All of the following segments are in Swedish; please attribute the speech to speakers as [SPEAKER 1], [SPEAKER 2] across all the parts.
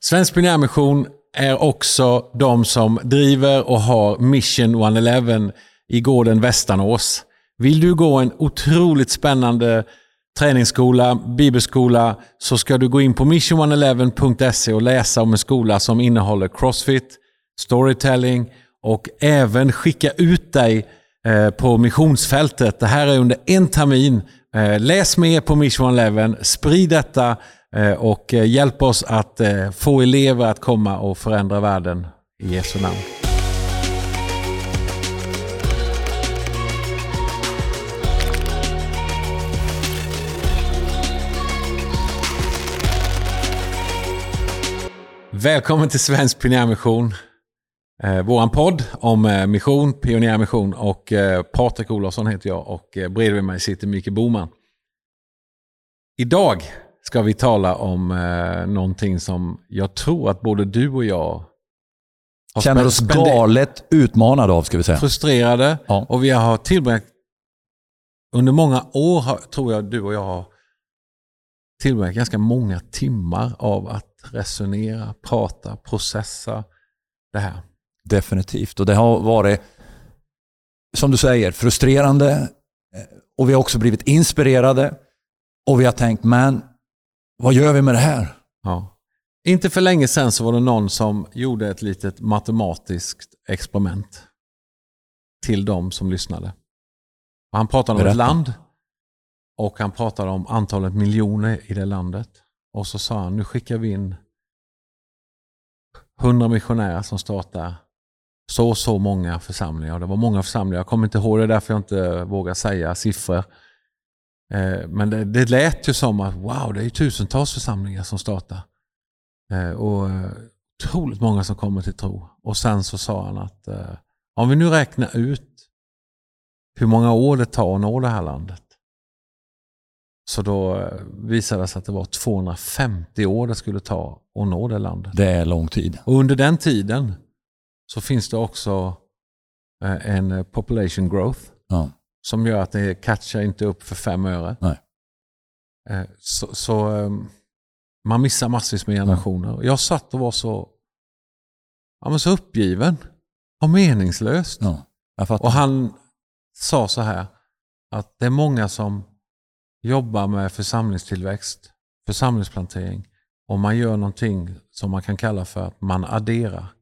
[SPEAKER 1] Svensk Pionjärmission är också de som driver och har Mission 111 i gården Västanås. Vill du gå en otroligt spännande träningsskola, bibelskola, så ska du gå in på mission111.se och läsa om en skola som innehåller crossfit, storytelling och även skicka ut dig eh, på missionsfältet. Det här är under en termin. Eh, läs mer på Mission 111, sprid detta Eh, och eh, hjälp oss att eh, få elever att komma och förändra världen i Jesu namn. Välkommen till Svensk Pionjärmission. Eh, våran podd om eh, mission, pionjärmission och eh, Patrik Olofsson heter jag och eh, bredvid mig sitter Micke Boman. Idag ska vi tala om eh, någonting som jag tror att både du och jag
[SPEAKER 2] Känner oss galet utmanade av, ska vi säga.
[SPEAKER 1] Frustrerade ja. och vi har tillbringat under många år, har, tror jag du och jag har tillbringat ganska många timmar av att resonera, prata, processa det här.
[SPEAKER 2] Definitivt. Och det har varit, som du säger, frustrerande. Eh, och vi har också blivit inspirerade. Och vi har tänkt, men vad gör vi med det här?
[SPEAKER 1] Ja. Inte för länge sedan så var det någon som gjorde ett litet matematiskt experiment till de som lyssnade. Han pratade om Berätta. ett land och han pratade om antalet miljoner i det landet. Och så sa han, nu skickar vi in 100 missionärer som startar så och så många församlingar. Det var många församlingar, jag kommer inte ihåg det därför jag inte vågar säga siffror. Eh, men det, det lät ju som att wow, det är tusentals församlingar som startar. Eh, och eh, otroligt många som kommer till tro. Och sen så sa han att om vi nu räknar ut hur många år det tar att nå det här landet. Så då visade det sig att det var 250 år det skulle ta att nå det landet.
[SPEAKER 2] Det är lång tid.
[SPEAKER 1] Och under den tiden så finns det också en population growth ja. Som gör att det catchar inte upp för fem öre.
[SPEAKER 2] Nej.
[SPEAKER 1] Eh, så, så ehm, man missar massvis med generationer. Ja. Jag satt och var så, ja, men så uppgiven och meningslöst. Ja, och han sa så här att det är många som jobbar med församlingstillväxt, församlingsplantering och man gör någonting som man kan kalla för att man adderar.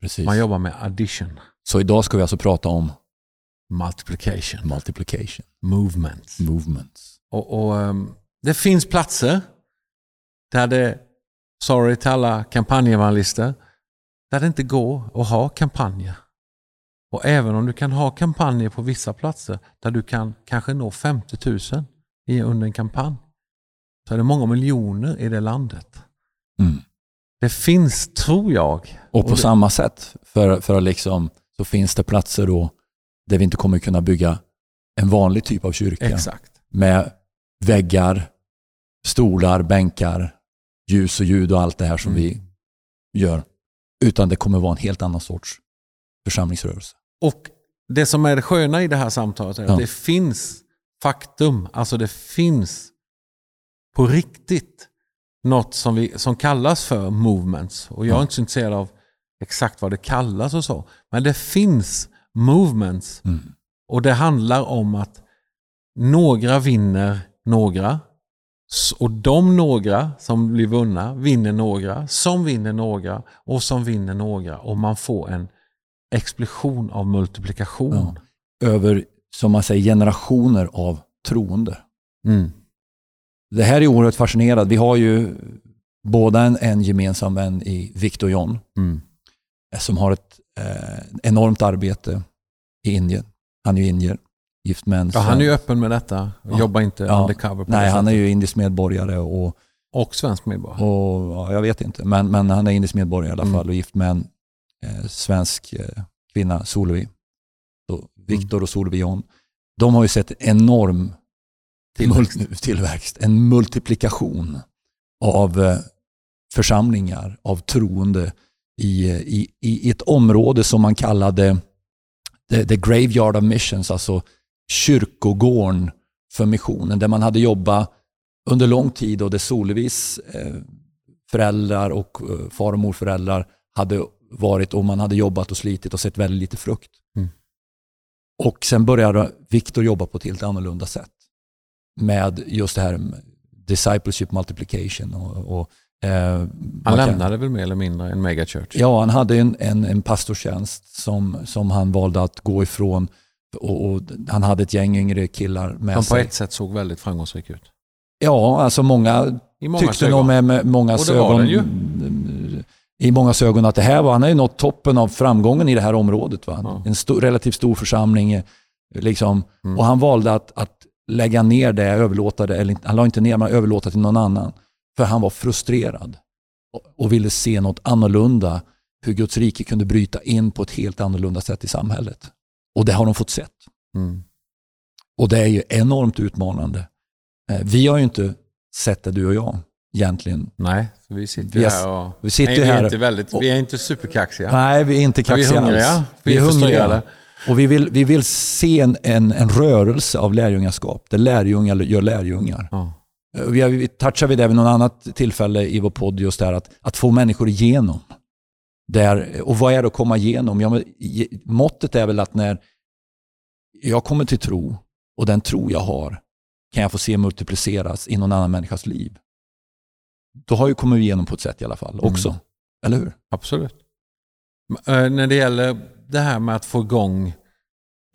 [SPEAKER 1] Precis. Man jobbar med addition.
[SPEAKER 2] Så idag ska vi alltså prata om
[SPEAKER 1] multiplication.
[SPEAKER 2] Multiplication.
[SPEAKER 1] Movements.
[SPEAKER 2] Movements.
[SPEAKER 1] Och, och um, Det finns platser där det, sorry till alla kampanjevangelister, där det inte går att ha kampanjer. Och även om du kan ha kampanjer på vissa platser där du kan kanske nå 50 000 i, under en kampanj, så är det många miljoner i det landet. Mm. Det finns, tror jag.
[SPEAKER 2] Och på och det... samma sätt, för, för liksom, så finns det platser då där vi inte kommer kunna bygga en vanlig typ av kyrka.
[SPEAKER 1] Exakt.
[SPEAKER 2] Med väggar, stolar, bänkar, ljus och ljud och allt det här som mm. vi gör. Utan det kommer vara en helt annan sorts församlingsrörelse.
[SPEAKER 1] Och det som är det sköna i det här samtalet är att det finns faktum, alltså det finns på riktigt något som, vi, som kallas för movements. Och jag är inte så intresserad av exakt vad det kallas och så. Men det finns movements. Mm. Och det handlar om att några vinner några. Och de några som blir vunna vinner några, som vinner några och som vinner några. Och man får en explosion av multiplikation.
[SPEAKER 2] Ja. Över, som man säger, generationer av troende. Mm. Det här är oerhört fascinerande. Vi har ju båda en, en gemensam vän i Victor John. Mm. Som har ett eh, enormt arbete i Indien. Han är ju indier. Gift med
[SPEAKER 1] ja, han är ju öppen med detta. Ja. Jobbar inte ja. undercover.
[SPEAKER 2] På Nej, han är ju indisk medborgare. Och,
[SPEAKER 1] och svensk medborgare?
[SPEAKER 2] Och, ja, jag vet inte, men, men han är indisk medborgare i alla mm. fall och gift med en eh, svensk eh, kvinna, Solveig. Så Victor mm. och Solveig John. De har ju sett enorm tillväxt. tillväxt, en multiplikation av eh, församlingar, av troende i, i, i ett område som man kallade the, the Graveyard of Missions, alltså kyrkogården för missionen, där man hade jobbat under lång tid och där Solvis eh, föräldrar och eh, far och morföräldrar hade varit och man hade jobbat och slitit och sett väldigt lite frukt.
[SPEAKER 1] Mm.
[SPEAKER 2] Och sen började Viktor jobba på ett helt annorlunda sätt. Med just det här med discipleship multiplication. Och, och,
[SPEAKER 1] Han
[SPEAKER 2] man kan-
[SPEAKER 1] lämnade väl mer eller mindre en megachurch?
[SPEAKER 2] Ja, han hade en, en, en pastortjänst som, som han valde att gå ifrån. Och, och han hade ett gäng yngre killar med
[SPEAKER 1] på
[SPEAKER 2] sig.
[SPEAKER 1] ett sätt såg väldigt framgångsrik ut.
[SPEAKER 2] Ja, alltså många
[SPEAKER 1] I många
[SPEAKER 2] tyckte nog med, med många ögon, i många ögon att det här var, han har ju nått toppen av framgången i det här området. Va?
[SPEAKER 1] Ja.
[SPEAKER 2] En stor, relativt stor församling. eh, Liksom.
[SPEAKER 1] Mm.
[SPEAKER 2] Och han valde att, att lägga ner det, överlåta det, eller han la inte ner men överlåta till någon annan. För han var frustrerad och, ville se något annorlunda. Hur Guds rike kunde bryta in på ett helt annorlunda sätt i samhället. Och det har de fått sett.
[SPEAKER 1] Mm.
[SPEAKER 2] Och det är ju enormt utmanande. Eh, Vi har ju inte sett det du och jag egentligen.
[SPEAKER 1] Nej, vi sitter
[SPEAKER 2] Vi
[SPEAKER 1] här och...
[SPEAKER 2] Vi sitter
[SPEAKER 1] Nej, vi, är
[SPEAKER 2] här.
[SPEAKER 1] inte väldigt,
[SPEAKER 2] och-
[SPEAKER 1] vi är inte superkaxiga.
[SPEAKER 2] Nej, vi är inte
[SPEAKER 1] Men vi är
[SPEAKER 2] kaxiga
[SPEAKER 1] hungriga.
[SPEAKER 2] alls.
[SPEAKER 1] Vi är frustrerade.
[SPEAKER 2] Och vi vill, vi vill se en, en, en rörelse av lärjungaskap, där lärjungar gör lärjungar.
[SPEAKER 1] Ja.
[SPEAKER 2] Eh, Vi, har, vid det vid något annat tillfälle i vår podd, just det här att, att få människor igenom. Där, och vad är det att komma igenom? Ja, men, måttet är väl att när jag kommer till tro och den tro jag har kan jag få se multipliceras i någon annan människas liv. Då har jag kommit igenom på ett sätt i alla fall också.
[SPEAKER 1] Mm.
[SPEAKER 2] Eller hur?
[SPEAKER 1] Absolut. Eh, När det gäller det här med att få igång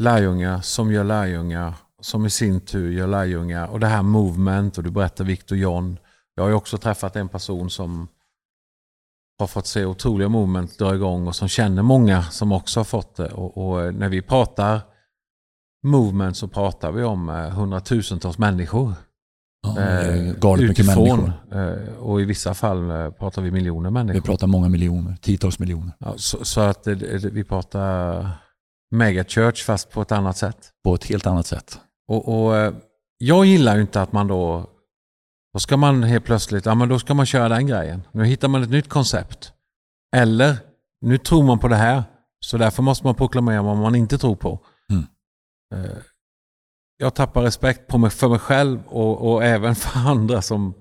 [SPEAKER 1] lärjungar som gör lärjungar, som i sin tur gör lärjungar och det här movement och du berättar Victor John. Jag har ju också träffat en person som har fått se otroliga movement dra igång och som känner många som också har fått det. Och, och eh, när vi pratar movement så pratar vi om eh, hundratusentals människor.
[SPEAKER 2] Ja,
[SPEAKER 1] Eh,
[SPEAKER 2] galet mycket människor.
[SPEAKER 1] Eh, Och i vissa fall eh, pratar vi miljoner
[SPEAKER 2] Vi
[SPEAKER 1] människor.
[SPEAKER 2] pratar många miljoner, tiotals miljoner.
[SPEAKER 1] Ja, så, så att vi pratar megachurch fast på ett annat sätt.
[SPEAKER 2] På ett helt annat sätt.
[SPEAKER 1] Och, och eh, Jag gillar ju inte att man då, då ska man helt plötsligt, ja men då ska man köra den grejen. Nu hittar man ett nytt koncept. Eller, nu tror man på det här, så därför måste man proklamera vad man inte tror på.
[SPEAKER 2] Mm.
[SPEAKER 1] Eh, Jag tappar respekt på mig, för mig själv och, och även för andra som,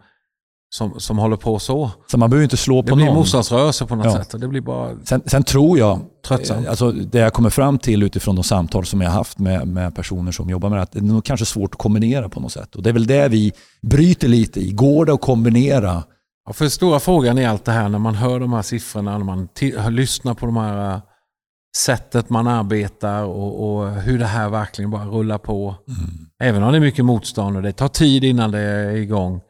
[SPEAKER 1] som, som håller på så.
[SPEAKER 2] Så man behöver inte slå
[SPEAKER 1] Det
[SPEAKER 2] på
[SPEAKER 1] blir
[SPEAKER 2] någon.
[SPEAKER 1] motståndsrörelse på något
[SPEAKER 2] Ja.
[SPEAKER 1] sätt. Och det blir bara
[SPEAKER 2] Sen, sen tror jag,
[SPEAKER 1] tröttsamt.
[SPEAKER 2] eh, alltså det jag kommer fram till utifrån de samtal som jag har haft med, med personer som jobbar med det, att det är nog kanske svårt att kombinera på något sätt. Och det är väl det vi bryter lite i. Går det att kombinera?
[SPEAKER 1] Ja, för stora frågan i allt det här när man hör de här siffrorna, när man lyssnar på de här äh, sättet man arbetar och, och hur det här verkligen bara rullar på. Även om det är mycket motstånd och det tar tid innan det är igång.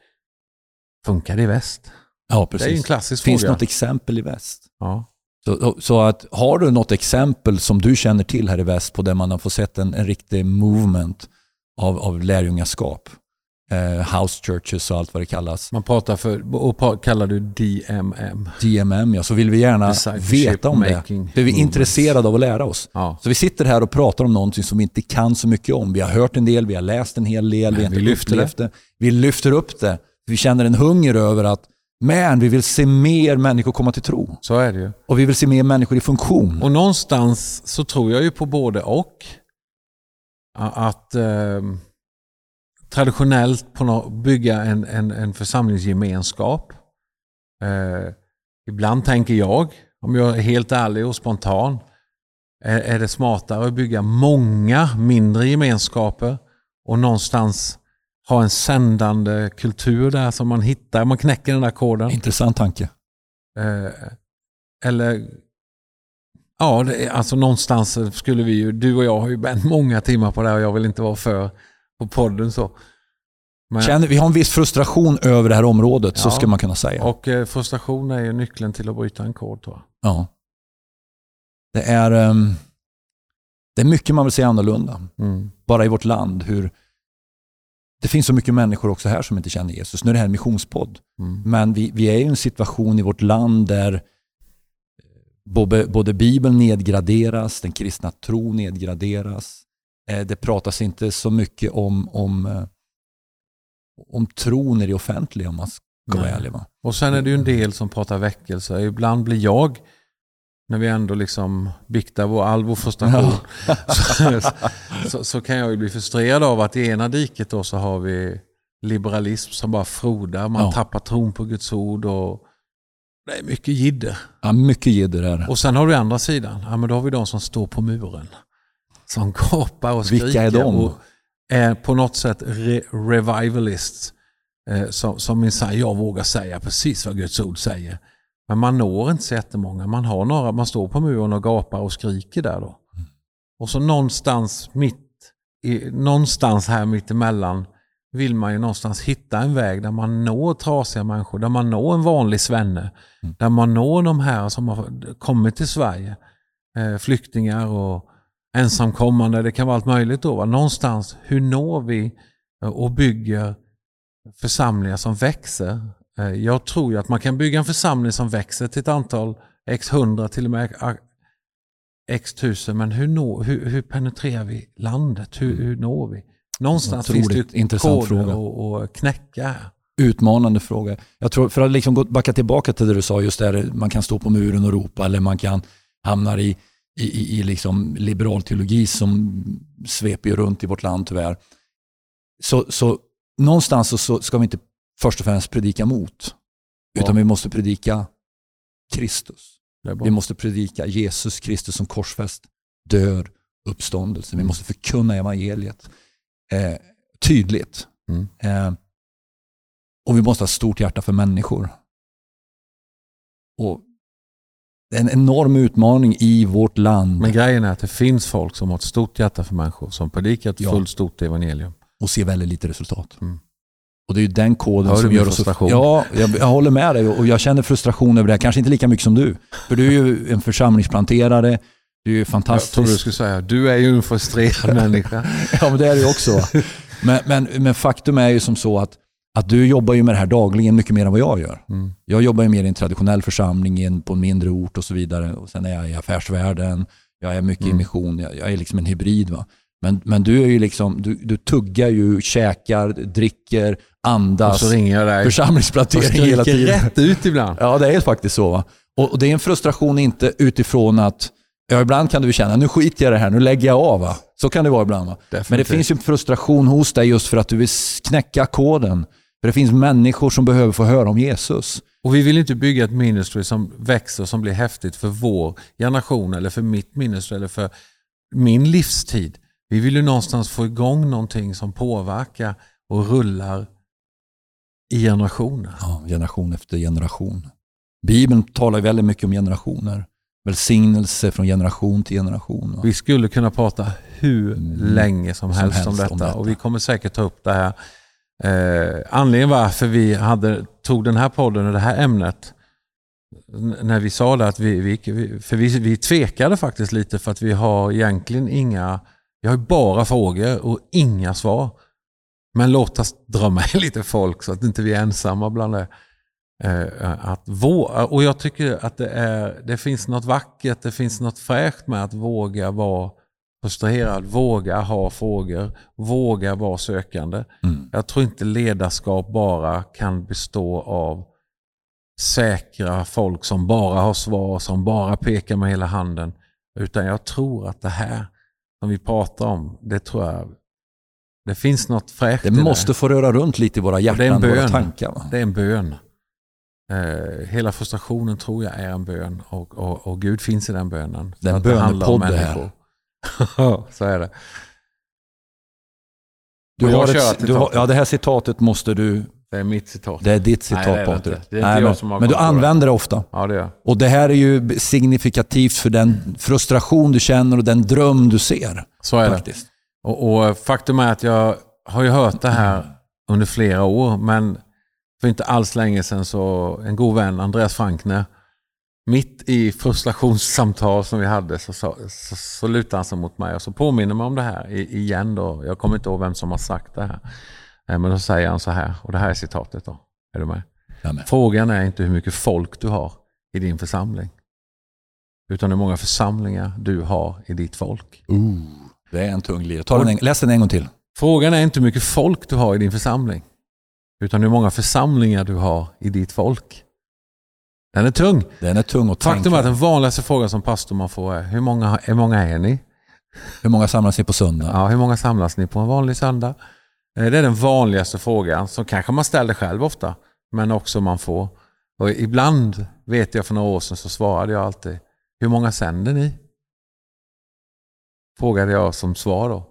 [SPEAKER 1] Funkar det i väst?
[SPEAKER 2] Ja,
[SPEAKER 1] Det är ju en
[SPEAKER 2] precis.
[SPEAKER 1] klassisk
[SPEAKER 2] Finns
[SPEAKER 1] fråga.
[SPEAKER 2] något exempel i väst?
[SPEAKER 1] Ja.
[SPEAKER 2] Så, så att har du något exempel som du känner till här i väst på där man har fått sett en, en riktig movement av, av lärjungaskap, eh, house churches och allt vad det kallas,
[SPEAKER 1] Man pratar för, och kallar du DMM.
[SPEAKER 2] DMM, ja, så vill vi gärna veta om det. För vi är
[SPEAKER 1] movements.
[SPEAKER 2] intresserade av att lära oss.
[SPEAKER 1] Ja.
[SPEAKER 2] Så vi sitter här och pratar om någonting som vi inte kan så mycket om. Vi har hört en del, vi har läst en hel del, vi har
[SPEAKER 1] vi
[SPEAKER 2] inte
[SPEAKER 1] lyfter
[SPEAKER 2] upplevt det. Vi lyfter upp det. Vi känner en hunger över att man, vi vill se mer människor komma till tro.
[SPEAKER 1] Så är det ju.
[SPEAKER 2] Och vi vill se mer människor i funktion.
[SPEAKER 1] Och någonstans så tror jag ju på både och. Att eh, traditionellt på nå- bygga en, en, en församlingsgemenskap. Eh, ibland tänker jag, om jag är helt ärlig och spontan, är, är det smartare att bygga många mindre gemenskaper och någonstans ha en sändande kultur där som man hittar, man knäcker den där koden.
[SPEAKER 2] Intressant tanke.
[SPEAKER 1] Eh, eller ja, det, alltså någonstans skulle vi ju, du och jag har ju bänt många timmar på det här och jag vill inte vara för på podden så. Men,
[SPEAKER 2] Känner, vi har en viss frustration över det här området, så
[SPEAKER 1] Ja.
[SPEAKER 2] ska man kunna säga.
[SPEAKER 1] och eh, frustration är ju nyckeln till att bryta en kod tror jag.
[SPEAKER 2] Ja. Det, är, ehm, det är mycket man vill se annorlunda.
[SPEAKER 1] Mm.
[SPEAKER 2] Bara i vårt land. Hur, det finns så mycket människor också här som inte känner Jesus. Nu är det här en missionspodd.
[SPEAKER 1] Mm.
[SPEAKER 2] Men vi, vi är i en situation i vårt land där både, både Bibeln nedgraderas, den kristna tron nedgraderas. Eh, Det pratas inte så mycket om, om, eh, om tron i det offentliga om man ska vara
[SPEAKER 1] Nej.
[SPEAKER 2] ärlig. Va?
[SPEAKER 1] Och sen är det ju en del som pratar väckelse. Ibland blir jag, när vi ändå liksom biktar vår, all vår frustration, så, så, så kan jag ju bli frustrerad av att i ena diket då så har vi liberalism som bara frodar. Man
[SPEAKER 2] Ja.
[SPEAKER 1] tappar tron på Guds ord och Det är mycket jidder.
[SPEAKER 2] Ja, mycket jidder är det.
[SPEAKER 1] Och sen har du andra sidan. Ja, men då har vi de som står på muren. Som gapar och skriker.
[SPEAKER 2] Vilka är de?
[SPEAKER 1] Och är på något sätt re revivalists. Eh, som, som minsann jag vågar säga precis vad Guds ord säger. Men man når inte så jättemånga. Man, har några, man står på muren och gapar och skriker där då. Och så någonstans mitt i, någonstans här mittemellan vill man ju någonstans hitta en väg där man når trasiga människor, där man når en vanlig svenne,
[SPEAKER 2] Mm.
[SPEAKER 1] där man når de här som har kommit till Sverige, eh, flyktingar och ensamkommande, det kan vara allt möjligt då. Va? Någonstans, hur når vi och bygger församlingar som växer? Eh, jag tror ju att man kan bygga en församling som växer till ett antal x hundra, till och med x tusen, men hur, når, hur, hur penetrerar vi landet? Hur, hur når vi? Någonstans finns det
[SPEAKER 2] Otroligt
[SPEAKER 1] ju koder
[SPEAKER 2] fråga.
[SPEAKER 1] att knäcka.
[SPEAKER 2] Utmanande fråga. Jag tror, för att liksom gå- backa tillbaka till det du sa, just där man kan stå på muren och ropa eller man kan hamna i, i, i, liksom liberal teologi som sveper runt i vårt land tyvärr. Så, så någonstans så, så ska vi inte först och främst predika mot, utan
[SPEAKER 1] Ja.
[SPEAKER 2] vi måste predika Kristus. Vi måste predika Jesus Kristus som korsfäst, död, uppståndelse. Vi måste förkunna evangeliet eh, tydligt.
[SPEAKER 1] Mm.
[SPEAKER 2] Eh, och vi måste ha stort hjärta för människor. Och det är en enorm utmaning i vårt land
[SPEAKER 1] Men grejen är att det finns folk som har ett stort hjärta för människor, som predikar ett
[SPEAKER 2] Ja.
[SPEAKER 1] fullt stort evangelium.
[SPEAKER 2] och ser väldigt lite resultat.
[SPEAKER 1] Mm.
[SPEAKER 2] Och det är ju den koden
[SPEAKER 1] Hör du
[SPEAKER 2] som gör oss
[SPEAKER 1] frustration?
[SPEAKER 2] Ja, jag, jag håller med dig och jag känner frustration över det. här. Kanske inte lika mycket som du. För du är ju en församlingsplanterare, du är ju
[SPEAKER 1] Jag
[SPEAKER 2] fantastisk.
[SPEAKER 1] trodde du skulle säga, du är ju en frustrerad människa.
[SPEAKER 2] Ja, men det är ju också. Men, men, men faktum är ju som så att, att du jobbar ju med det här dagligen mycket mer än vad jag gör.
[SPEAKER 1] Mm.
[SPEAKER 2] Jag jobbar ju mer i en traditionell församling i en- på en mindre ort och så vidare. Och sen är jag i affärsvärlden, jag är mycket i
[SPEAKER 1] Mm.
[SPEAKER 2] mission, jag, jag är liksom en hybrid. Va? Men, men du är ju liksom, du, du tuggar ju, käkar, dricker,
[SPEAKER 1] Och
[SPEAKER 2] andas,
[SPEAKER 1] så ringer jag dig och
[SPEAKER 2] församlingsplantering hela tiden.
[SPEAKER 1] rätt ut ibland.
[SPEAKER 2] Ja, det är faktiskt så. Va? Och, och det är en frustration inte utifrån att, ja ibland kan du känna, nu skiter jag i det här, nu lägger jag av. Va? Så kan det vara ibland. Va? Men det finns ju en frustration hos dig just för att du vill knäcka koden. För det finns människor som behöver få höra om Jesus.
[SPEAKER 1] Och vi vill inte bygga ett ministry som växer som blir häftigt för vår generation eller för mitt ministry eller för min livstid. Vi vill ju någonstans få igång någonting som påverkar och rullar i generationer.
[SPEAKER 2] Ja, generation efter generation. Bibeln talar väldigt mycket om generationer. Välsignelse från generation till generation. va?
[SPEAKER 1] Vi skulle kunna prata hur
[SPEAKER 2] Mm.
[SPEAKER 1] länge som,
[SPEAKER 2] Som
[SPEAKER 1] helst,
[SPEAKER 2] helst
[SPEAKER 1] om,
[SPEAKER 2] om
[SPEAKER 1] detta.
[SPEAKER 2] detta.
[SPEAKER 1] och vi kommer säkert ta upp det här. Eh, anledningen varför vi hade, tog den här podden och det här ämnet när vi sa det att vi, vi, vi för vi, vi tvekade faktiskt lite för att vi har egentligen inga, vi har bara frågor och inga svar. Men låt oss dra med lite folk så att inte vi är ensamma bland det. Eh, att vå- och jag tycker att det, är, det finns något vackert, det finns något fräscht med att våga vara frustrerad, våga ha frågor, våga vara sökande.
[SPEAKER 2] Mm.
[SPEAKER 1] Jag tror inte ledarskap bara kan bestå av säkra folk som bara har svar, som bara pekar med hela handen. Utan jag tror att det här som vi pratar om, det tror jag, det finns något fräscht
[SPEAKER 2] Det måste få röra runt lite i våra
[SPEAKER 1] det
[SPEAKER 2] hjärtan, våra tankar. Va?
[SPEAKER 1] Det är en bön. Eh, hela frustrationen tror jag är en bön och, och, och Gud finns i den bönen.
[SPEAKER 2] Det är en
[SPEAKER 1] För att handlar om
[SPEAKER 2] bönepodd det här.
[SPEAKER 1] så är det.
[SPEAKER 2] Du har ett, du har, ja, det här citatet måste du...
[SPEAKER 1] Det är mitt citat.
[SPEAKER 2] Det är ditt citat
[SPEAKER 1] Nej, det är det
[SPEAKER 2] Patrik.
[SPEAKER 1] inte. Det är inte
[SPEAKER 2] Nej,
[SPEAKER 1] jag
[SPEAKER 2] men,
[SPEAKER 1] som har
[SPEAKER 2] men du
[SPEAKER 1] det.
[SPEAKER 2] använder det ofta.
[SPEAKER 1] Ja, det gör.
[SPEAKER 2] Och det här är ju signifikativt för den frustration du känner och den dröm du ser.
[SPEAKER 1] Så är det.
[SPEAKER 2] Faktiskt.
[SPEAKER 1] Och, och faktum är att jag har ju hört det här under flera år, men för inte alls länge sedan så en god vän, Andreas Frankner, mitt i frustrationssamtal som vi hade så, så, så, så lutade han sig mot mig och så påminner mig om det här igen då. Jag kommer inte ihåg vem som har sagt det här. Eh, Men då säger han så här, och det här är citatet då. Är du med?
[SPEAKER 2] Ja, men.
[SPEAKER 1] Frågan är inte hur mycket folk du har i din församling. Utan hur många församlingar du har i ditt folk.
[SPEAKER 2] Det är en tung lira. Ta den en, läs den en gång till.
[SPEAKER 1] Frågan är inte hur mycket folk du har i din församling. Utan hur många församlingar du har i ditt folk. Den är tung.
[SPEAKER 2] Den är tung att
[SPEAKER 1] Faktum är att den vanligaste frågan som pastor man får är hur många, hur många är ni?
[SPEAKER 2] Hur många samlas ni på söndag?
[SPEAKER 1] Ja, hur många samlas ni på en vanlig söndag? Eh, Det är den vanligaste frågan som kanske man ställer själv ofta. Men också man får. Och ibland vet jag för några år sedan så svarade jag alltid, hur många sänder ni? Frågade jag som svar då.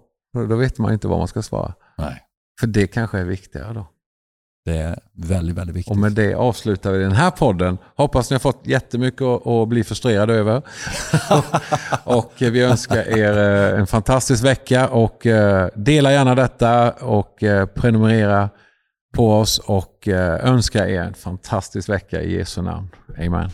[SPEAKER 1] Då vet man inte vad man ska svara.
[SPEAKER 2] Nej.
[SPEAKER 1] För det kanske är viktigare då.
[SPEAKER 2] Det är väldigt, väldigt viktigt.
[SPEAKER 1] Och med det avslutar vi den här podden. Hoppas ni har fått jättemycket att, bli frustrerade över. och eh, vi önskar er eh, en fantastisk vecka och eh, dela gärna detta och prenumerera på oss och önskar er en fantastisk vecka i Jesu namn. Amen.